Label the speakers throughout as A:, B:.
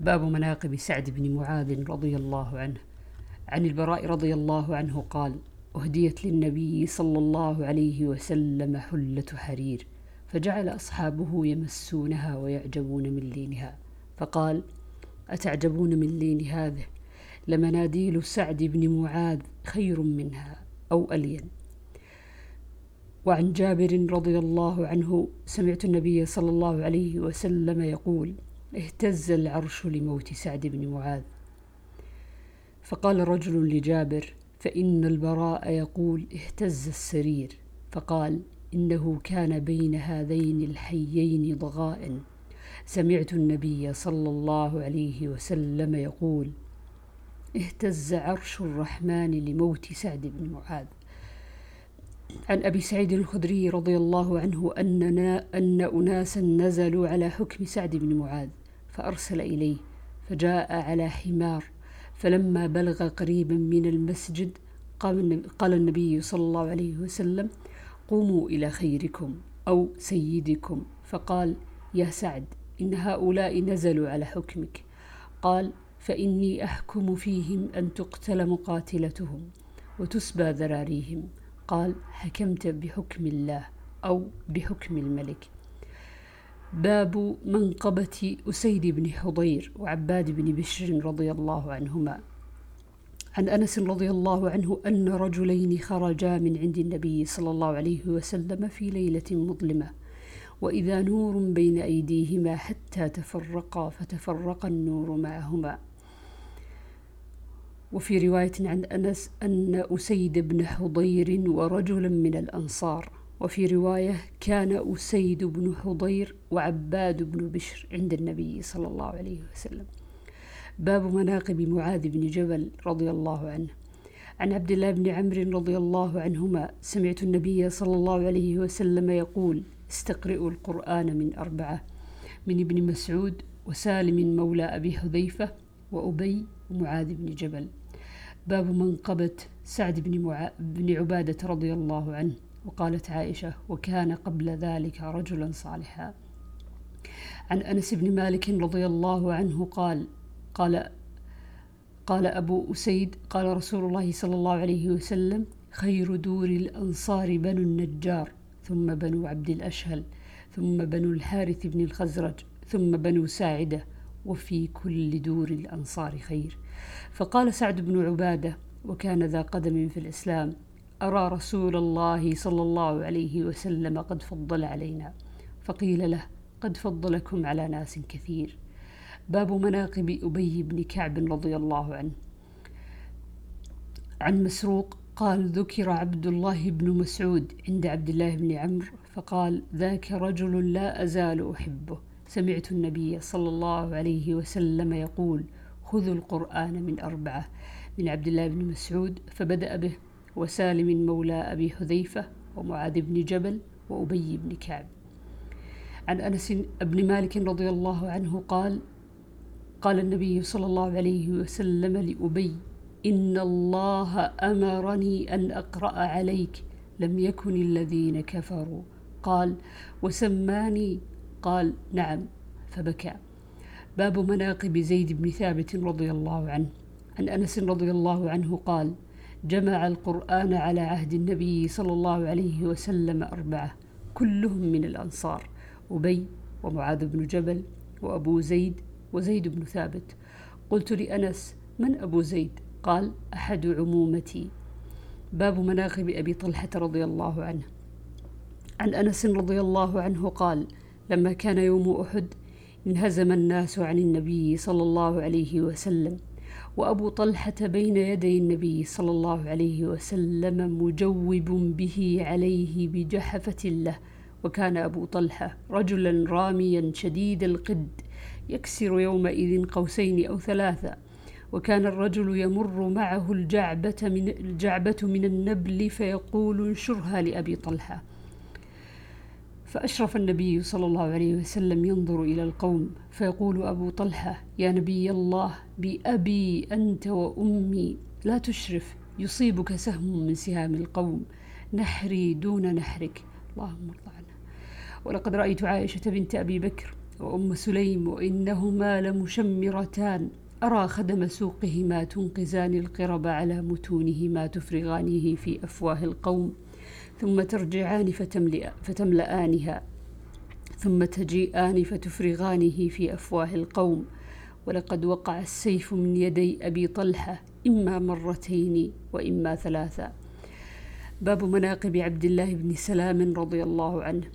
A: باب مناقب سعد بن معاذ رضي الله عنه. عن البراء رضي الله عنه قال أهديت للنبي صلى الله عليه وسلم حلة حرير فجعل أصحابه يمسونها ويعجبون من لينها. فقال أتعجبون من لين هذه؟ لمناديل سعد بن معاذ خير منها أو ألين. وعن جابر رضي الله عنه سمعت النبي صلى الله عليه وسلم يقول اهتز العرش لموت سعد بن معاذ. فقال رجل لجابر فإن البراء يقول اهتز السرير. فقال إنه كان بين هذين الحيين ضغائن سمعت النبي صلى الله عليه وسلم يقول اهتز عرش الرحمن لموت سعد بن معاذ. عن أبي سعيد الخدري رضي الله عنه أننا أن أناسا نزلوا على حكم سعد بن معاذ. فأرسل إليه فجاء على حمار فلما بلغ قريبا من المسجد قال النبي صلى الله عليه وسلم قوموا إلى خيركم أو سيدكم. فقال يا سعد إن هؤلاء نزلوا على حكمك. قال فإني أحكم فيهم أن تقتل مقاتلتهم وتسبى ذراريهم. قال حكمت بحكم الله أو بحكم الملك. باب منقبة أسيد بن حضير وعباد بن بشر رضي الله عنهما. عن أنس رضي الله عنه أن رجلين خرجا من عند النبي صلى الله عليه وسلم في ليلة مظلمة وإذا نور بين أيديهما حتى تفرقا فتفرق النور معهما. وفي رواية عن أنس أن أسيد بن حضير ورجلا من الأنصار وفي رواية كان أسيد بن حضير وعباد بن بشر عند النبي صلى الله عليه وسلم. باب مناقب معاذ بن جبل رضي الله عنه. عن عبد الله بن عمرو رضي الله عنهما سمعت النبي صلى الله عليه وسلم يقول استقرئوا القرآن من أربعة من ابن مسعود وسالم مولى أبي حذيفة وأبي ومعاذ بن جبل. باب منقبة سعد بن. بن عبادة رضي الله عنه. وقالت عائشة وكان قبل ذلك رجلا صالحا. عن أنس بن مالك رضي الله عنه قال قال قال أبو أسيد قال رسول الله صلى الله عليه وسلم خير دور الأنصار بنو النجار ثم بنو عبد الأشهل ثم بنو الحارث بن الخزرج ثم بنو ساعدة وفي كل دور الأنصار خير. فقال سعد بن عبادة وكان ذا قدم في الإسلام أرى رسول الله صلى الله عليه وسلم قد فضل علينا. فقيل له قد فضلكم على ناس كثير. باب مناقب أبي بن كعب رضي الله عنه. عن مسروق قال ذكر عبد الله بن مسعود عند عبد الله بن عمرو فقال ذاك رجل لا أزال أحبه. سمعت النبي صلى الله عليه وسلم يقول خذوا القرآن من أربعة من عبد الله بن مسعود فبدأ به. وسالم مولى أبي حذيفة ومعاذ بن جبل وأبي بن كعب. عن أنس بن مالك رضي الله عنه قال قال النبي صلى الله عليه وسلم لأبي إن الله أمرني أن أقرأ عليك لم يكن الذين كفروا. قال وسماني؟ قال نعم. فبكى. باب مناقب زيد بن ثابت رضي الله عنه. عن أنس رضي الله عنه قال جمع القرآن على عهد النبي صلى الله عليه وسلم أربعة كلهم من الأنصار أبي ومعاذ بن جبل وأبو زيد وزيد بن ثابت. قلت لأنس من أبو زيد؟ قال أحد عمومتي. باب مناقب أبي طلحة رضي الله عنه. عن أنس رضي الله عنه قال لما كان يوم أحد انهزم الناس عن النبي صلى الله عليه وسلم وأبو طلحة بين يدي النبي صلى الله عليه وسلم مجوب به عليه بجحفة له. وكان أبو طلحة رجلا راميا شديد القد يكسر يومئذ قوسين أو ثلاثة. وكان الرجل يمر معه الجعبة من, الجعبة من النبل فيقول انشرها لأبي طلحة. فأشرف النبي صلى الله عليه وسلم ينظر إلى القوم فيقول أبو طلحة يا نبي الله بأبي أنت وأمي لا تشرف يصيبك سهم من سهام القوم نحري دون نحرك. اللهم ارضى عنها. ولقد رأيت عائشة بنت أبي بكر وأم سليم وإنهما لمشمرتان. أرى خدم سوقهما تنقزان القرب على متونهما تفرغانه في أفواه القوم. ثم ترجعان فتملأ فتملآنها ثم تجيئان فتفرغانه في أفواه القوم. ولقد وقع السيف من يدي أبي طلحة إما مرتين وإما ثلاثا باب مناقب عبد الله بن سلام رضي الله عنه.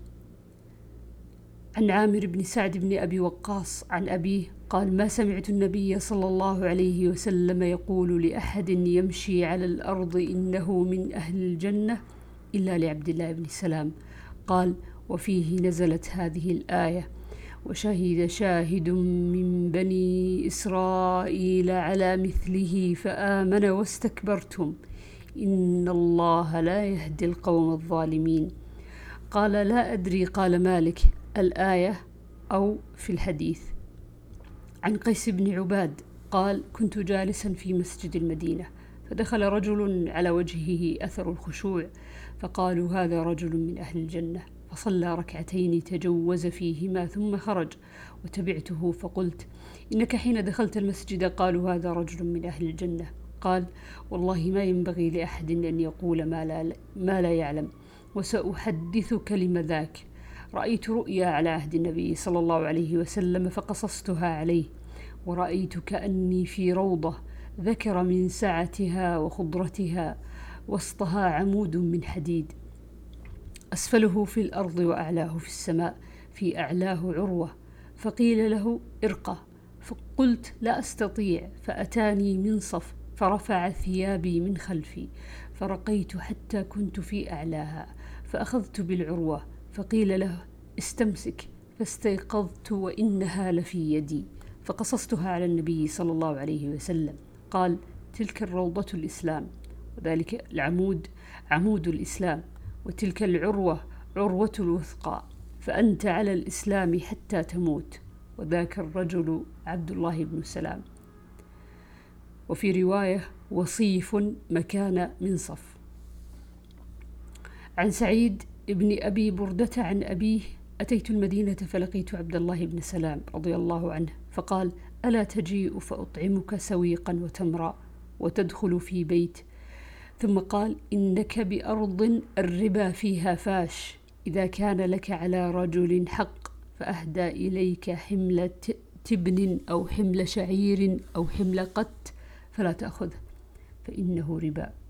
A: عن عامر بن سعد بن أبي وقاص عن أبيه قال ما سمعت النبي صلى الله عليه وسلم يقول لأحد يمشي على الأرض إنه من أهل الجنة؟ إلا لعبد الله بن سلام. قال وفيه نزلت هذه الآية وشهد شاهد من بني إسرائيل على مثله فآمن واستكبرتم إن الله لا يهدي القوم الظالمين. قال لا أدري قال مالك الآية أو في الحديث. عن قيس بن عباد قال كنت جالسا في مسجد المدينة فدخل رجل على وجهه أثر الخشوع فقالوا هذا رجل من أهل الجنة فصلى ركعتين تجوز فيهما ثم خرج وتبعته فقلت إنك حين دخلت المسجد قالوا هذا رجل من أهل الجنة. قال والله ما ينبغي لأحد أن يقول ما لا, ما لا يعلم وسأحدثك لم ذاك. رأيت رؤيا على عهد النبي صلى الله عليه وسلم فقصصتها عليه ورأيت كأني في روضة ذكر من سعتها وخضرتها وسطها عمود من حديد. أسفله في الأرض وأعلاه في السماء في أعلاه عروة. فقيل له ارقى. فقلت لا أستطيع. فأتاني منصف فرفع ثيابي من خلفي. فرقيت حتى كنت في أعلاها. فأخذت بالعروة. فقيل له استمسك. فاستيقظت وإنها لفي يدي. فقصصتها على النبي صلى الله عليه وسلم. قال تلك الروضة الإسلام. وذلك العمود عمود الإسلام وتلك العروة عروة الوثقى. فأنت على الإسلام حتى تموت. وذاك الرجل عبد الله بن سلام. وفي رواية وصيف مكان منصف. عن سعيد ابن أبي بردة عن أبيه أتيت المدينة فلقيت عبد الله بن سلام رضي الله عنه فقال ألا تجيء فأطعمك سويقا وتمرا وتدخل في بيت ثم قال إنك بأرض الربا فيها فاش إذا كان لك على رجل حق فأهدى إليك حمل تبن أو حمل شعير أو حمل قت فلا تأخذه فإنه ربا.